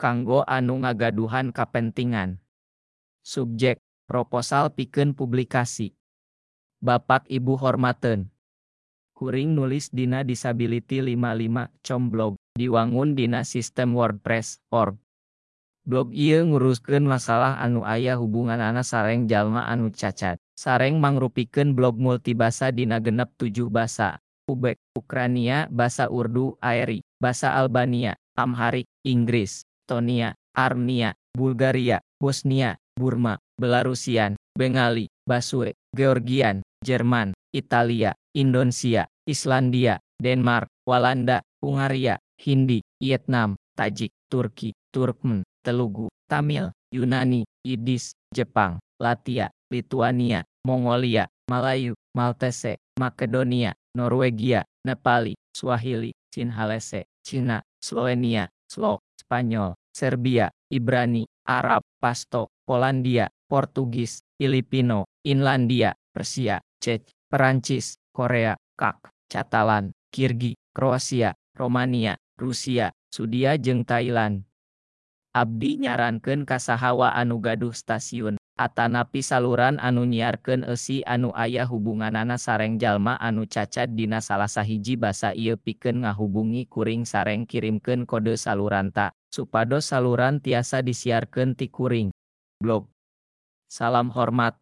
kanggo anu ngagaduhan kapentingan. Subjek, proposal pikeun publikasi. Bapak Ibu hormaten. Kuring nulis dina disability 55 com blog, diwangun dina sistem WordPress, org. Blog ieu nguruskeun masalah anu aya hubungan ana sareng jalma anu cacat. Sareng mangrupikeun blog multibasa dina genep tujuh basa. Uzbek, Ukrania, bahasa Urdu, Aeri, bahasa Albania, Amharik, Inggris, Estonia, Armenia, Bulgaria, Bosnia, Burma, Belarusian, Bengali, Basue, Georgian, Jerman, Italia, Indonesia, Islandia, Denmark, Walanda, Hungaria, Hindi, Vietnam, Tajik, Turki, Turkmen, Telugu, Tamil, Yunani, Yiddish, Jepang, Latia, Lituania, Mongolia, Malayu, Maltese, Makedonia, Norwegia, Nepali, Swahili, Sinhalese, Cina, Slovenia, Slovak, Spanyol, Serbia, Ibrani, Arab, Pasto, Polandia, Portugis, Filipino, Inlandia, Persia, Czech, Perancis, Korea, Kak, Catalan, Kirgi, Kroasia, Romania, Rusia, Sudia jeung Thailand. Abdi nyarankeun kasahawa anu gaduh stasiun atanapi saluran anu nyiarkeun eusi anu aya hubunganana sareng jalma anu cacat dina salah sahiji basa ieu pikeun ngahubungi kuring sareng kirimkeun kode saluranta supados saluran tiasa disiarkeun ti kuring. Blog. Salam hormat.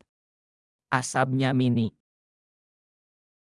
Asabnya Mini.